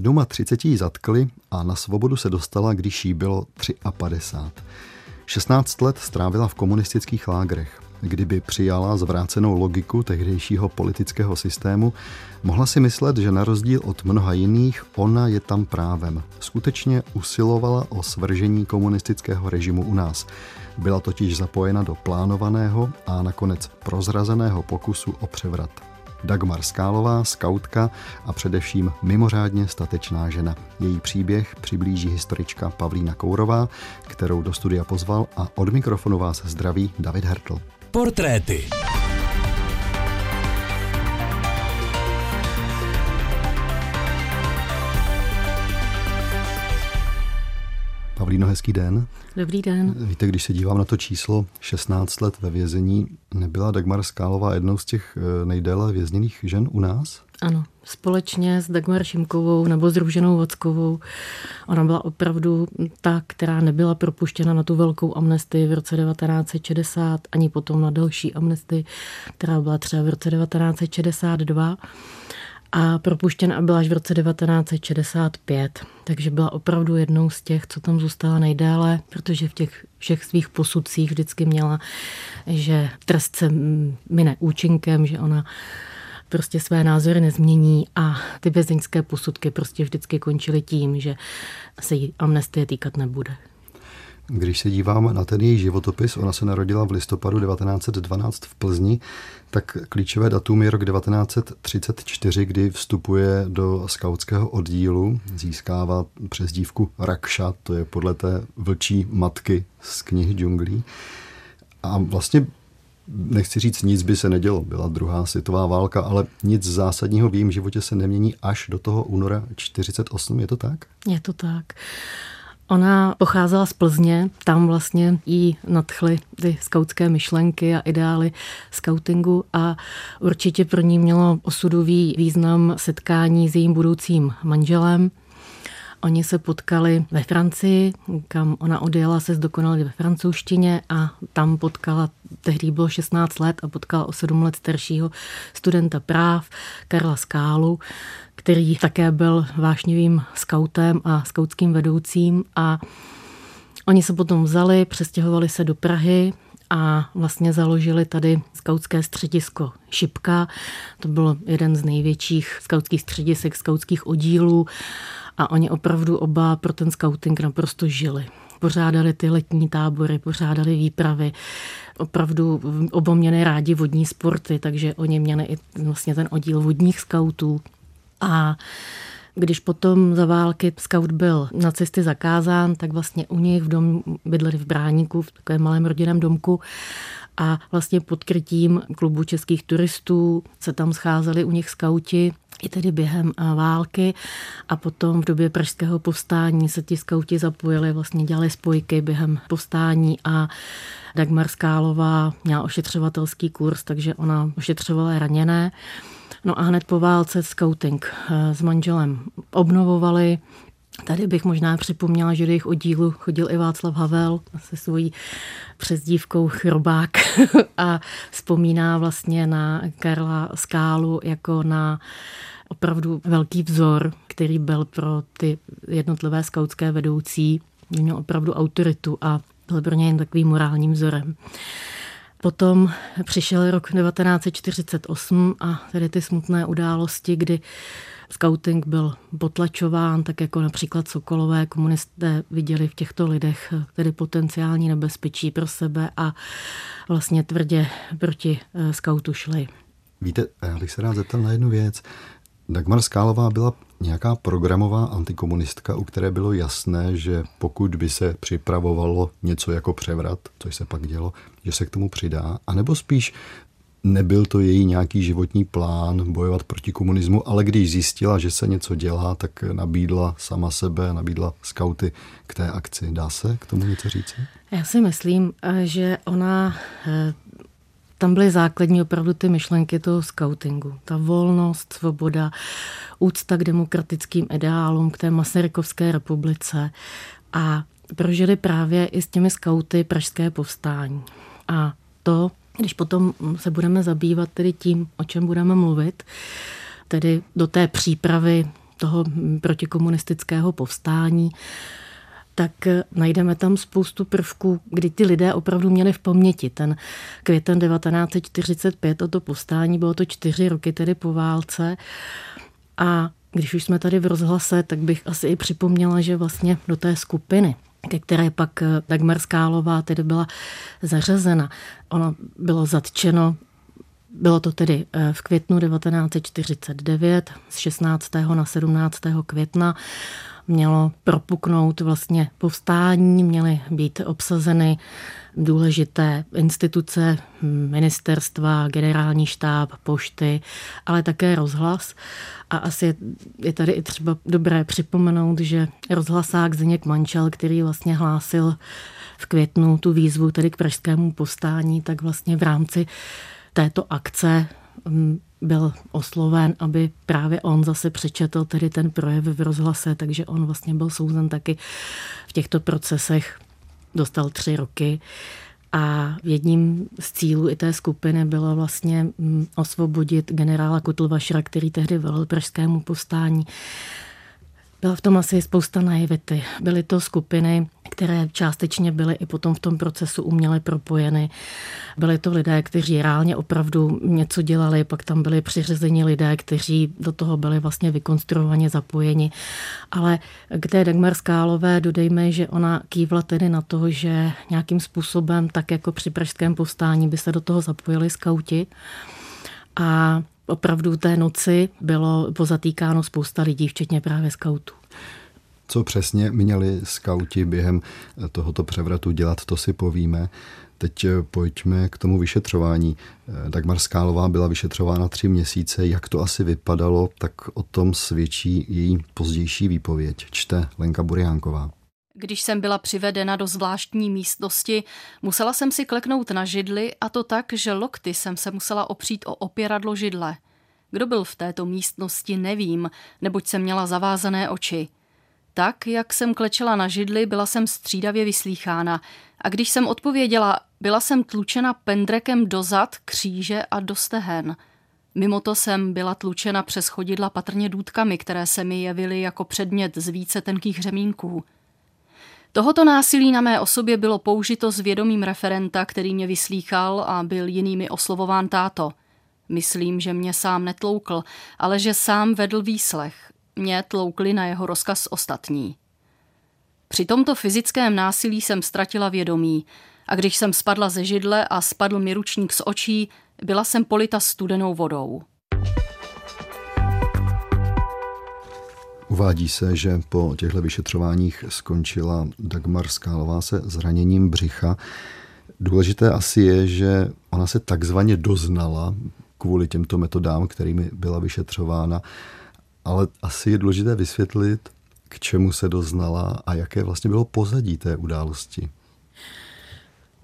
37 ji zatkli a na svobodu se dostala, když jí bylo 53. 16 let strávila v komunistických lágrech. Kdyby přijala zvrácenou logiku tehdejšího politického systému, mohla si myslet, že na rozdíl od mnoha jiných, ona je tam právem. Skutečně usilovala o svržení komunistického režimu u nás. Byla totiž zapojena do plánovaného a nakonec prozrazeného pokusu o převrat. Dagmar Skálová, skautka a především mimořádně statečná žena. Její příběh přiblíží historička Pavlína Kourová, kterou do studia pozval a od mikrofonu vás zdraví David Hertl. Portréty. Pavlíno, hezký den. Dobrý den. Víte, když se dívám na to číslo 16 let ve vězení, nebyla Dagmar Skálová jednou z těch eh, nejdéle vězněných žen u nás? Ano, společně s Dagmar Šimkovou nebo s Růženou Vockovou. Ona byla opravdu ta, která nebyla propuštěna na tu velkou amnestii v roce 1960, ani potom na další amnestii, která byla třeba v roce 1962 a propuštěna byla až v roce 1965. Takže byla opravdu jednou z těch, co tam zůstala nejdéle, protože v těch všech svých posudcích vždycky měla, že trest se mine účinkem, že ona prostě své názory nezmění a ty vězeňské posudky prostě vždycky končily tím, že se jí amnestie týkat nebude. Když se dívám na ten její životopis, ona se narodila v listopadu 1912 v Plzni, tak klíčové datum je rok 1934, kdy vstupuje do skautského oddílu, získává přezdívku Rakša, to je podle té vlčí matky z knihy džunglí. A vlastně nechci říct, nic by se nedělo. Byla druhá světová válka, ale nic zásadního v jejím životě se nemění až do toho února 48. Je to tak? Je to tak. Ona pocházela z Plzně, tam vlastně jí nadchly ty skautské myšlenky a ideály skautingu a určitě pro ní mělo osudový význam setkání s jejím budoucím manželem. Oni se potkali ve Francii, kam ona odjela se zdokonalit ve francouzštině a tam potkala, tehdy bylo 16 let a potkala o 7 let staršího studenta práv Karla Skálu, který také byl vášnivým skautem a skautským vedoucím. A oni se potom vzali, přestěhovali se do Prahy, a vlastně založili tady skautské středisko Šipka. To bylo jeden z největších skautských středisek, skautských oddílů a oni opravdu oba pro ten skauting naprosto žili. Pořádali ty letní tábory, pořádali výpravy, opravdu oba měli rádi vodní sporty, takže oni měli i vlastně ten oddíl vodních skautů. A když potom za války scout byl nacisty zakázán, tak vlastně u nich v dom bydleli v Bráníku, v takovém malém rodinném domku a vlastně pod krytím klubu českých turistů se tam scházeli u nich skauti i tedy během války a potom v době pražského povstání se ti skauti zapojili, vlastně dělali spojky během povstání a Dagmar Skálová měla ošetřovatelský kurz, takže ona ošetřovala raněné. No a hned po válce scouting eh, s manželem obnovovali. Tady bych možná připomněla, že do jejich oddílu chodil i Václav Havel se svojí přezdívkou Chrobák a vzpomíná vlastně na Karla Skálu jako na opravdu velký vzor, který byl pro ty jednotlivé skautské vedoucí, měl opravdu autoritu a byl pro ně jen takovým morálním vzorem. Potom přišel rok 1948 a tedy ty smutné události, kdy scouting byl potlačován, tak jako například Sokolové komunisté viděli v těchto lidech tedy potenciální nebezpečí pro sebe a vlastně tvrdě proti eh, skautu šli. Víte, já bych se rád zeptal na jednu věc. Dagmar Skálová byla nějaká programová antikomunistka, u které bylo jasné, že pokud by se připravovalo něco jako převrat, což se pak dělo, že se k tomu přidá, anebo spíš nebyl to její nějaký životní plán bojovat proti komunismu, ale když zjistila, že se něco dělá, tak nabídla sama sebe, nabídla skauty k té akci. Dá se k tomu něco říct? Já si myslím, že ona eh, tam byly základní opravdu ty myšlenky toho scoutingu. Ta volnost, svoboda, úcta k demokratickým ideálům, k té Masarykovské republice a prožili právě i s těmi skauty Pražské povstání. A to, když potom se budeme zabývat tedy tím, o čem budeme mluvit, tedy do té přípravy toho protikomunistického povstání, tak najdeme tam spoustu prvků, kdy ty lidé opravdu měli v paměti. Ten květen 1945 o to povstání, bylo to čtyři roky tedy po válce. A když už jsme tady v rozhlase, tak bych asi i připomněla, že vlastně do té skupiny ke které pak Dagmar Skálová tedy byla zařazena. Ono bylo zatčeno bylo to tedy eh, v květnu 1949 z 16. na 17. května mělo propuknout vlastně povstání, měly být obsazeny důležité instituce, ministerstva, generální štáb, pošty, ale také rozhlas. A asi je tady i třeba dobré připomenout, že rozhlasák Zdeněk Mančel, který vlastně hlásil v květnu tu výzvu tedy k pražskému povstání, tak vlastně v rámci této akce mm, byl osloven, aby právě on zase přečetl tedy ten projev v rozhlase, takže on vlastně byl souzen taky v těchto procesech, dostal tři roky. A jedním z cílů i té skupiny bylo vlastně mm, osvobodit generála Kutlvašra, který tehdy velel pražskému povstání. Byla v tom asi spousta naivity. Byly to skupiny, které částečně byly i potom v tom procesu uměle propojeny. Byly to lidé, kteří reálně opravdu něco dělali, pak tam byli přiřazení lidé, kteří do toho byli vlastně vykonstruovaně zapojeni. Ale k té Dagmar Skálové dodejme, že ona kývla tedy na to, že nějakým způsobem, tak jako při pražském povstání, by se do toho zapojili skauti. A opravdu té noci bylo pozatýkáno spousta lidí, včetně právě skautů. Co přesně měli skauti během tohoto převratu dělat, to si povíme. Teď pojďme k tomu vyšetřování. Dagmar Skálová byla vyšetřována tři měsíce. Jak to asi vypadalo, tak o tom svědčí její pozdější výpověď. Čte Lenka Buriánková. Když jsem byla přivedena do zvláštní místnosti, musela jsem si kleknout na židli a to tak, že lokty jsem se musela opřít o opěradlo židle. Kdo byl v této místnosti, nevím, neboť jsem měla zavázané oči. Tak, jak jsem klečela na židli, byla jsem střídavě vyslýchána a když jsem odpověděla, byla jsem tlučena pendrekem do zad, kříže a do stehen. Mimo to jsem byla tlučena přes chodidla patrně důtkami, které se mi jevily jako předmět z více tenkých řemínků. Tohoto násilí na mé osobě bylo použito s vědomím referenta, který mě vyslýchal a byl jinými oslovován táto. Myslím, že mě sám netloukl, ale že sám vedl výslech. Mě tloukli na jeho rozkaz ostatní. Při tomto fyzickém násilí jsem ztratila vědomí a když jsem spadla ze židle a spadl mi ručník z očí, byla jsem polita studenou vodou. Uvádí se, že po těchto vyšetřováních skončila Dagmar Skálová se zraněním břicha. Důležité asi je, že ona se takzvaně doznala kvůli těmto metodám, kterými byla vyšetřována, ale asi je důležité vysvětlit, k čemu se doznala a jaké vlastně bylo pozadí té události.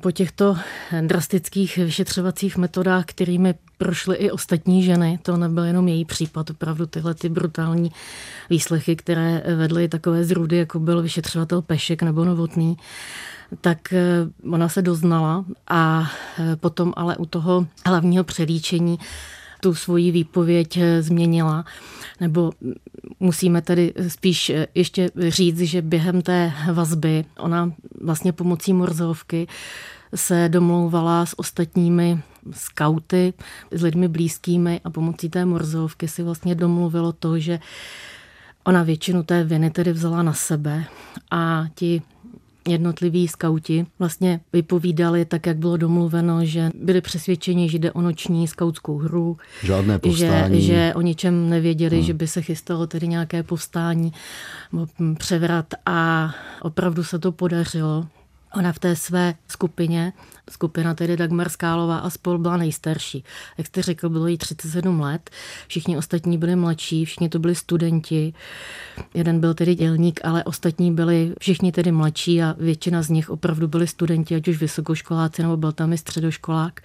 Po těchto drastických vyšetřovacích metodách, kterými prošly i ostatní ženy, to nebyl jenom její případ, opravdu tyhle ty brutální výslechy, které vedly takové zrůdy, jako byl vyšetřovatel Pešek nebo Novotný, tak eh, ona se doznala a eh, potom ale u toho hlavního přelíčení tu svoji výpověď eh, změnila. Nebo musíme tedy spíš ještě říct, že během té vazby ona vlastně pomocí morzovky se domlouvala s ostatními skauty, s lidmi blízkými a pomocí té morzovky si vlastně domluvilo to, že ona většinu té viny tedy vzala na sebe a ti jednotliví skauti vlastně vypovídali tak, jak bylo domluveno, že byli přesvědčeni, že jde o noční skautskou hru. Žádné povstání. Že, že o ničem nevěděli, hmm. že by se chystalo tedy nějaké povstání, převrat a opravdu se to podařilo. Ona v té své skupině, skupina tedy Dagmar Skálová a spol byla nejstarší. Jak jste řekl, bylo jí 37 let, všichni ostatní byli mladší, všichni to byli studenti. Jeden byl tedy dělník, ale ostatní byli všichni tedy mladší a většina z nich opravdu byli studenti, ať už vysokoškoláci nebo byl tam i středoškolák.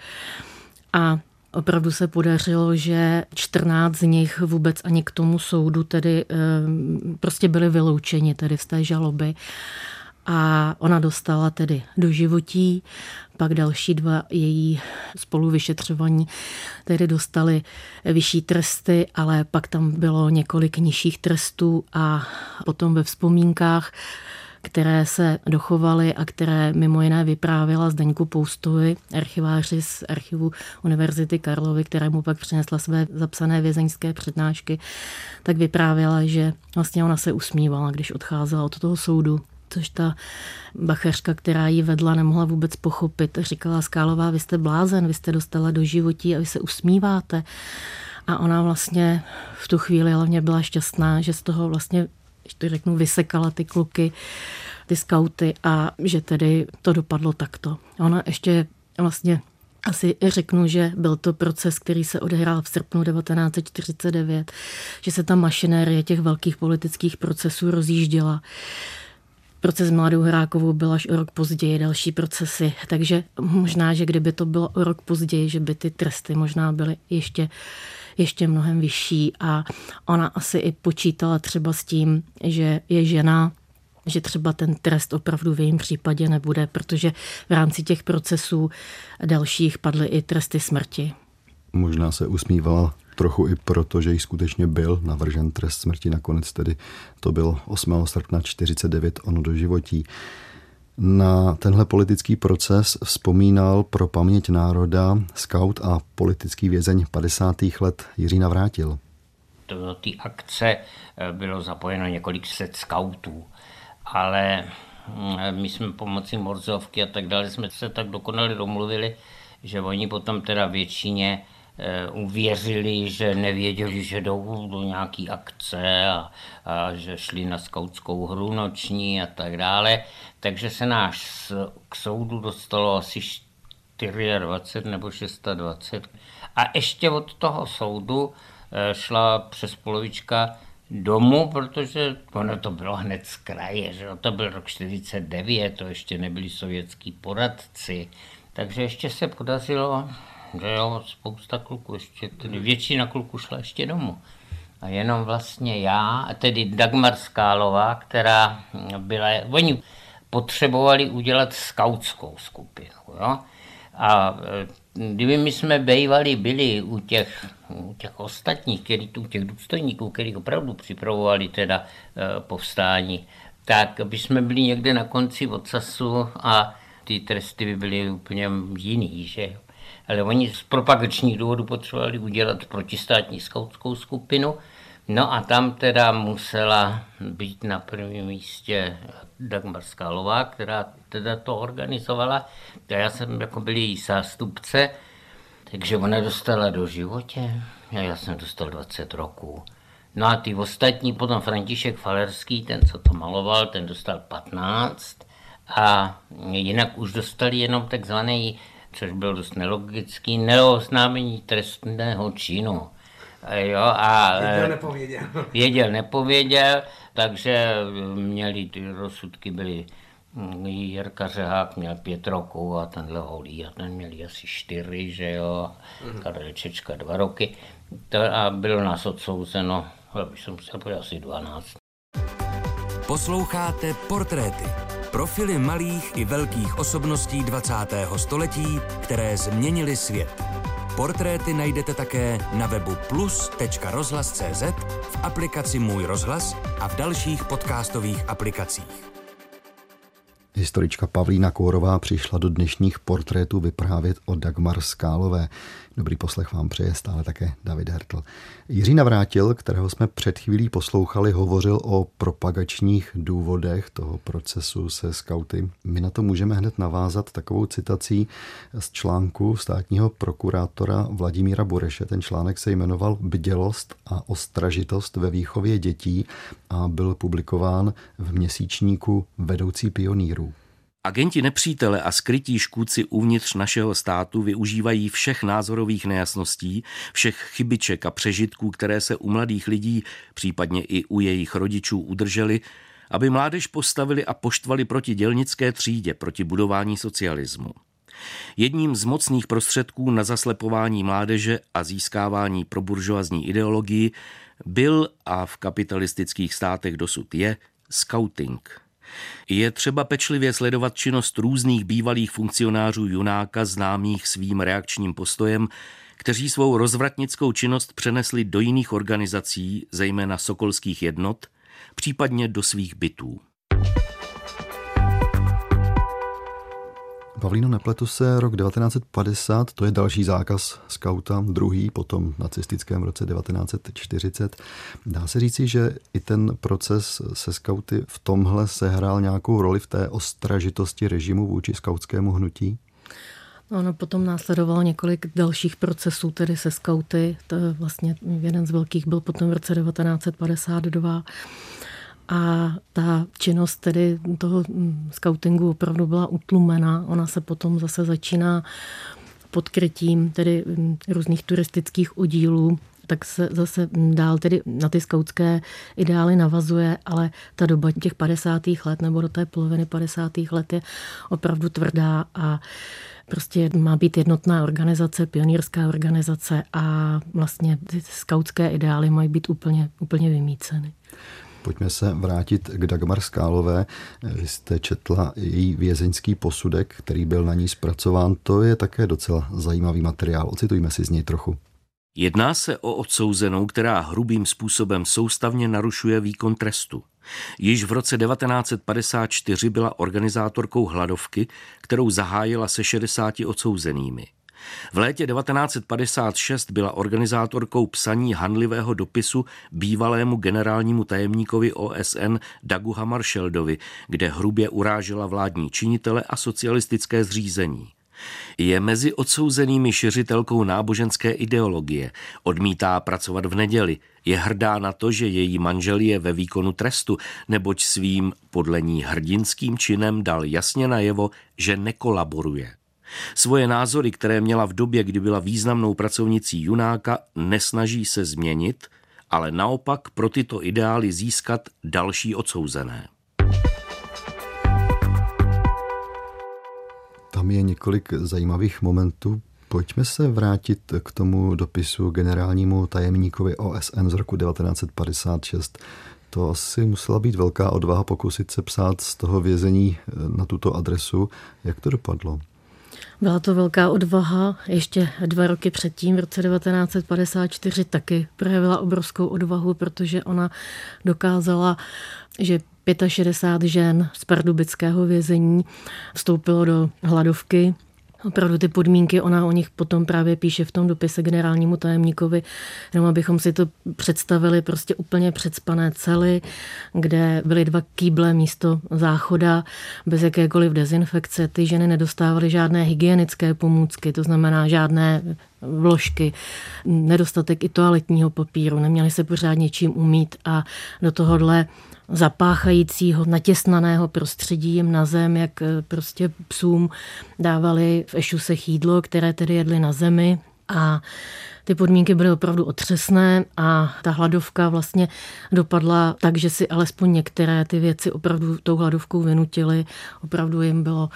A opravdu se podařilo, že 14 z nich vůbec ani k tomu soudu tedy eh, prostě byli vyloučeni tedy z té žaloby a ona dostala tedy do životí, pak další dva její spoluvyšetřovaní tedy dostali vyšší tresty, ale pak tam bylo několik nižších trestů a potom ve vzpomínkách které se dochovaly a které mimo jiné vyprávěla Zdeňku Poustovi, archiváři z archivu Univerzity Karlovy, která mu pak přinesla své zapsané vězeňské přednášky, tak vyprávěla, že vlastně ona se usmívala, když odcházela od toho soudu což ta bachařka, která ji vedla, nemohla vůbec pochopit. Říkala Skálová, vy jste blázen, vy jste dostala do životí a vy se usmíváte. A ona vlastně v tu chvíli hlavně byla šťastná, že z toho vlastně když to řeknu, vysekala ty kluky, ty skauty a že tedy to dopadlo takto. Ona ještě vlastně asi řeknu, že byl to proces, který se odehrál v srpnu 1949, že se ta mašinérie těch velkých politických procesů rozjížděla. Proces Mladou Hrákovou byl až o rok později, další procesy. Takže možná, že kdyby to bylo o rok později, že by ty tresty možná byly ještě ještě mnohem vyšší a ona asi i počítala třeba s tím, že je žena, že třeba ten trest opravdu v jejím případě nebude, protože v rámci těch procesů dalších padly i tresty smrti. Možná se usmívala trochu i proto, že jí skutečně byl navržen trest smrti. Nakonec tedy to bylo 8. srpna 49 ono do životí. Na tenhle politický proces vzpomínal pro paměť národa scout a politický vězeň 50. let Jiří Navrátil. Do té akce eh, bylo zapojeno několik set skautů, ale hm, my jsme pomocí morzovky a tak dále jsme se tak dokonale domluvili, že oni potom teda většině uvěřili, že nevěděli, že jdou do nějaký akce a, a že šli na skautskou hru noční a tak dále. Takže se náš k soudu dostalo asi 24 nebo 26. A ještě od toho soudu eh, šla přes polovička domů, protože ono to bylo hned z kraje, že to byl rok 49, to ještě nebyli sovětský poradci, takže ještě se podařilo jo, spousta kluků, ještě, tedy většina kluků šla ještě domů. A jenom vlastně já, tedy Dagmar Skálová, která byla, oni potřebovali udělat skautskou skupinu, jo. A e, kdyby my jsme bývali byli u těch, u těch ostatních, který, u těch důstojníků, kteří opravdu připravovali teda e, povstání, tak by jsme byli někde na konci odsasu a ty tresty by byly úplně jiný, že ale oni z propagačních důvodů potřebovali udělat protistátní skautskou skupinu, No a tam teda musela být na prvním místě Dagmar Skálová, která teda to organizovala. A já jsem jako byl její zástupce, takže ona dostala do životě a já jsem dostal 20 roků. No a ty ostatní, potom František Falerský, ten, co to maloval, ten dostal 15 a jinak už dostali jenom takzvaný což bylo dost nelogický, neoznámení trestného činu. Jo, a věděl, nepověděl. Věděl, nepověděl, takže měli ty rozsudky byly hm, Jirka Řehák měl pět roků a tenhle Holý a ten měl asi čtyři, že jo, mm-hmm. Karel Čečka dva roky to, a bylo nás odsouzeno, abych jsem se asi 12. Posloucháte Portréty Profily malých i velkých osobností 20. století, které změnily svět. Portréty najdete také na webu plus.rozhlas.cz, v aplikaci Můj rozhlas a v dalších podcastových aplikacích. Historička Pavlína Kórová přišla do dnešních portrétů vyprávět o Dagmar Skálové. Dobrý poslech vám přeje stále také David Hertl. Jiří Navrátil, kterého jsme před chvílí poslouchali, hovořil o propagačních důvodech toho procesu se skauty. My na to můžeme hned navázat takovou citací z článku státního prokurátora Vladimíra Bureše. Ten článek se jmenoval Bdělost a ostražitost ve výchově dětí a byl publikován v měsíčníku Vedoucí pionýrů. Agenti nepřítele a skrytí škůdci uvnitř našeho státu využívají všech názorových nejasností, všech chybiček a přežitků, které se u mladých lidí, případně i u jejich rodičů udrželi, aby mládež postavili a poštvali proti dělnické třídě, proti budování socialismu. Jedním z mocných prostředků na zaslepování mládeže a získávání pro buržoazní ideologii byl a v kapitalistických státech dosud je scouting – Je třeba pečlivě sledovat činnost různých bývalých funkcionářů Junáka známých svým reakčním postojem, kteří svou rozvratnickou činnost přenesli do jiných organizací, zejména sokolských jednot, případně do svých bytů. Pavlíno, nepletu se, rok 1950, to je další zákaz skauta, druhý, potom nacistickém roce 1940. Dá se říci, že i ten proces se skauty v tomhle sehrál nějakou roli v té ostražitosti režimu vůči skautskému hnutí? No, ono potom následovalo několik dalších procesů, tedy se skauty. To vlastně jeden z velkých byl potom v roce 1952. A ta činnost tedy toho skautingu opravdu byla utlumena. Ona se potom zase začíná pod krytím tedy různých turistických oddílů tak se zase dál tedy na ty skautské ideály navazuje, ale ta doba těch 50. let nebo do té poloviny 50. let je opravdu tvrdá a prostě má být jednotná organizace, pionýrská organizace a vlastně ty skautské ideály mají být úplně, úplně vymíceny. Pojďme se vrátit k Dagmar Skálové. Vy jste četla její vězeňský posudek, který byl na ní zpracován. To je také docela zajímavý materiál. Ocitujme si z něj trochu. Jedná se o odsouzenou, která hrubým způsobem soustavně narušuje výkon trestu. Již v roce 1954 byla organizátorkou hladovky, kterou zahájila se 60 odsouzenými. V létě 1956 byla organizátorkou psaní hanlivého dopisu bývalému generálnímu tajemníkovi OSN Dagu Hammarskjöldovi, kde hrubě urážela vládní činitele a socialistické zřízení. Je mezi odsouzenými šiřitelkou náboženské ideologie, odmítá pracovat v neděli, je hrdá na to, že její manžel je ve výkonu trestu, neboť svým podle ní hrdinským činem dal jasně najevo, že nekolaboruje. Svoje názory, které měla v době, kdy byla významnou pracovnicí Junáka, nesnaží se změnit, ale naopak pro tyto ideály získat další odsouzené. Tam je několik zajímavých momentů. Pojďme se vrátit k tomu dopisu generálnímu tajemníkovi OSN z roku 1956. To asi musela být velká odvaha pokusit se psát z toho vězení na tuto adresu. Jak to dopadlo? Byla to velká odvaha. Ještě dva roky předtím, v roce 1954, taky projevila obrovskou odvahu, protože ona dokázala, že 65 žen z pardubického vězení vstoupilo do hladovky opravdu ty podmínky, ona o nich potom právě píše v tom dopise generálnímu tajemníkovi, jenom abychom si to představili prostě úplně předspané cely, kde byly dva kýble místo záchoda, bez jakékoliv dezinfekce. Ty ženy nedostávaly žádné hygienické pomůcky, to znamená žádné vložky, nedostatek i toaletního papíru, neměli se pořádně čím umít a do tohohle zapáchajícího, natěsnaného prostředí jim na zem, jak eh, prostě psům dávali v ešusech jídlo, které tedy jedli na zemi a ty podmínky byly opravdu otřesné a ta hladovka vlastně dopadla tak, že si alespoň některé ty věci opravdu tou hladovkou vynutili. Opravdu jim bylo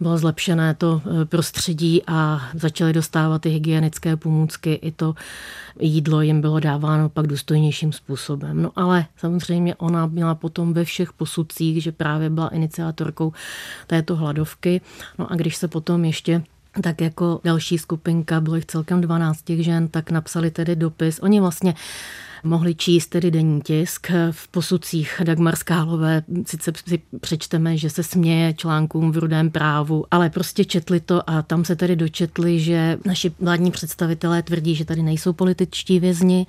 bylo zlepšené to eh, prostředí a začaly dostávat ty hygienické pomůcky, i to jídlo jim bylo dáváno pak důstojnějším způsobem. No ale samozřejmě ona měla potom ve všech posudcích, že právě byla iniciátorkou této hladovky. No a když se potom ještě tak jako další skupinka, bylo jich celkem 12 žen, tak napsali tedy dopis. Oni vlastně mohli číst tedy denní tisk. V posudcích Dagmar Skálové sice si přečteme, že se směje článkům v rudém právu, ale prostě četli to a tam se tedy dočetli, že naši vládní představitelé tvrdí, že tady nejsou političtí vězni,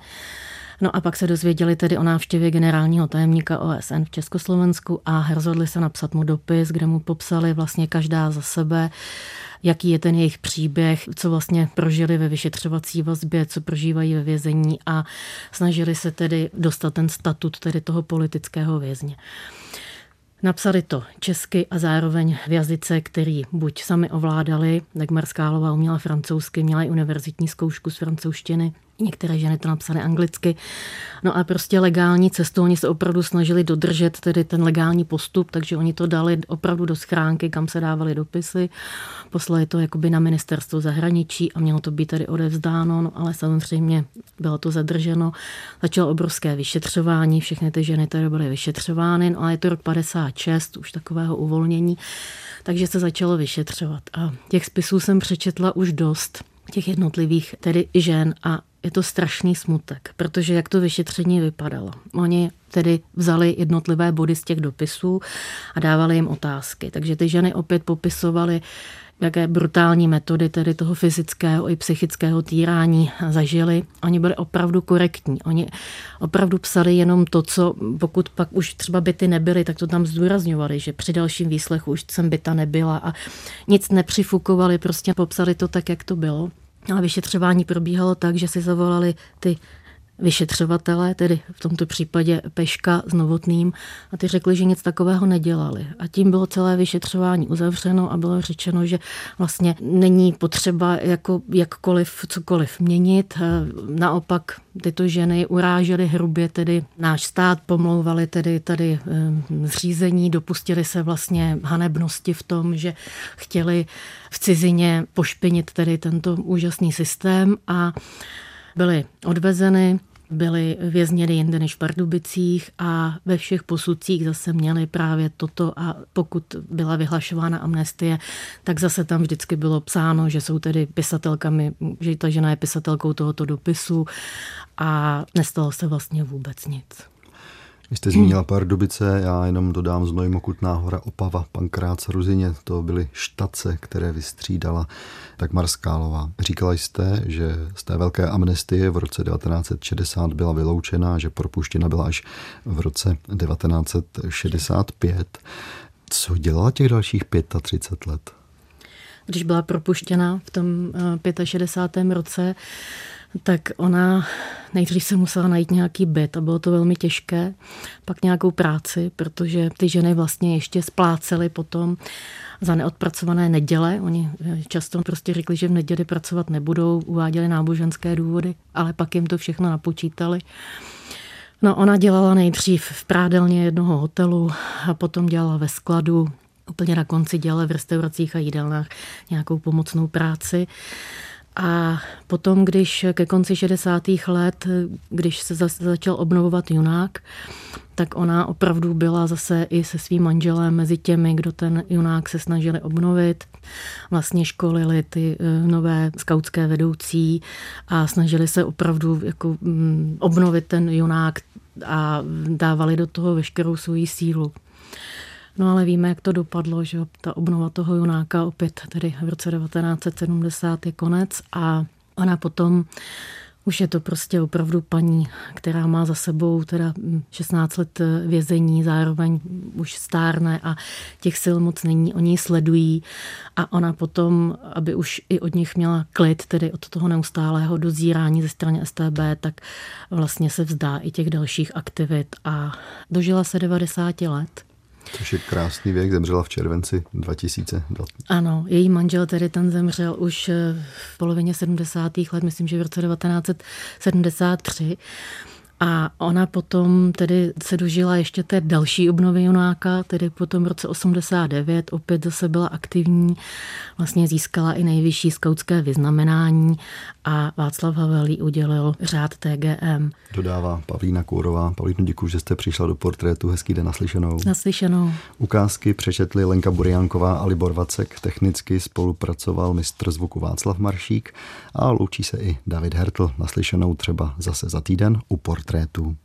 No a pak se dozvěděli tedy o návštěvě generálního tajemníka OSN v Československu a rozhodli se napsat mu dopis, kde mu popsali vlastně každá za sebe, jaký je ten jejich příběh, co vlastně prožili ve vyšetřovací vazbě, co prožívají ve vězení a snažili se tedy dostat ten statut tedy toho politického vězně. Napsali to česky a zároveň v jazyce, který buď sami ovládali, Dagmar Skálová uměla francouzsky, měla i univerzitní zkoušku z francouzštiny, Některé ženy to napsaly anglicky. No a prostě legální cestou oni se opravdu snažili dodržet tedy ten legální postup, takže oni to dali opravdu do schránky, kam se dávaly dopisy. Poslali to jakoby na ministerstvo zahraničí a mělo to být tady odevzdáno, no ale samozřejmě bylo to zadrženo. Začalo obrovské vyšetřování, všechny ty ženy tady byly vyšetřovány, no a je to rok 56, už takového uvolnění, takže se začalo vyšetřovat. A těch spisů jsem přečetla už dost těch jednotlivých tedy žen a je to strašný smutek, protože jak to vyšetření vypadalo. Oni tedy vzali jednotlivé body z těch dopisů a dávali jim otázky. Takže ty ženy opět popisovaly, jaké brutální metody tedy toho fyzického i psychického týrání zažili. Oni byli opravdu korektní. Oni opravdu psali jenom to, co pokud pak už třeba byty nebyly, tak to tam zdůrazňovali, že při dalším výslechu už jsem byta nebyla a nic nepřifukovali, prostě popsali to tak, jak to bylo. A vyšetřování probíhalo tak, že si zavolali ty vyšetřovatelé, tedy v tomto případě Peška s Novotným, a ty řekli, že nic takového nedělali. A tím bylo celé vyšetřování uzavřeno a bylo řečeno, že vlastně není potřeba jako jakkoliv cokoliv měnit. Naopak tyto ženy urážely hrubě tedy náš stát, pomlouvali tedy tady eh, zřízení, dopustili se vlastně hanebnosti v tom, že chtěli v cizině pošpinit tedy tento úžasný systém a byly odvezeny byli vězněni jinde než v Pardubicích a ve všech posudcích zase měli právě toto a pokud byla vyhlašována amnestie, tak zase tam vždycky bylo psáno, že jsou tedy pisatelkami, že ta žena je pisatelkou tohoto dopisu a nestalo se vlastně vůbec nic. Vy jste zmínila Pardubice, já jenom dodám Znoj, Mokutná hora, Opava, Pankrác, Ruzině. To byly štace, které vystřídala Dagmar Skálová. Říkala jste, že z té velké amnestie v roce 1960 byla vyloučena, že propuštěna byla až v roce 1965. Co dělala těch dalších 35 let? Když byla propuštěna v tom 65. Eh, roce, tak ona nejdřív se musela najít nějaký byt a bylo to velmi těžké, pak nějakou práci, protože ty ženy vlastně ještě splácely potom za neodpracované neděle. Oni často prostě řekli, že v neděli pracovat nebudou, uváděli náboženské důvody, ale pak jim to všechno napočítali. No, ona dělala nejdřív v prádelně jednoho hotelu a potom dělala ve skladu. Úplně na konci dělala v restauracích a jídelnách nějakou pomocnou práci. A potom, když ke konci 60. let, když se začal obnovovat junák, tak ona opravdu byla zase i se svým manželem mezi těmi, kdo ten junák se snažili obnovit. Vlastně školili ty e, nové skautské vedoucí a snažili se opravdu jako mm, obnovit ten junák a dávali do toho veškerou svoji sílu. No ale víme, jak to dopadlo, že ta obnova toho Junáka opět tedy v roce 1970 je konec a ona potom už je to prostě opravdu paní, která má za sebou teda 16 let vězení, zároveň už stárne a těch sil moc není. Oni ji sledují a ona potom, aby už i od nich měla klid, tedy od toho neustálého dozírání ze strany STB, tak vlastně se vzdá i těch dalších aktivit a dožila se 90 let. Což je krásný věk, zemřela v červenci 2000. Ano, její manžel tedy ten zemřel už eh, v polovině 70. let, myslím, že v roce 1973. A ona potom tedy se dožila ještě té další obnovy Junáka, tedy potom v roce 89 opět zase byla aktivní, vlastně získala i nejvyšší skautské vyznamenání a Václav Havel jí udělil řád TGM. Dodává Pavlína Kourová. Pavlínu, děkuji, že jste přišla do portrétu. Hezký den naslyšenou. Naslyšenou. Ukázky přečetli Lenka Buriánková a Libor Vacek. Technicky spolupracoval mistr zvuku Václav Maršík a loučí se i David Hertl. Naslyšenou třeba zase za týden u portrétu. concreto.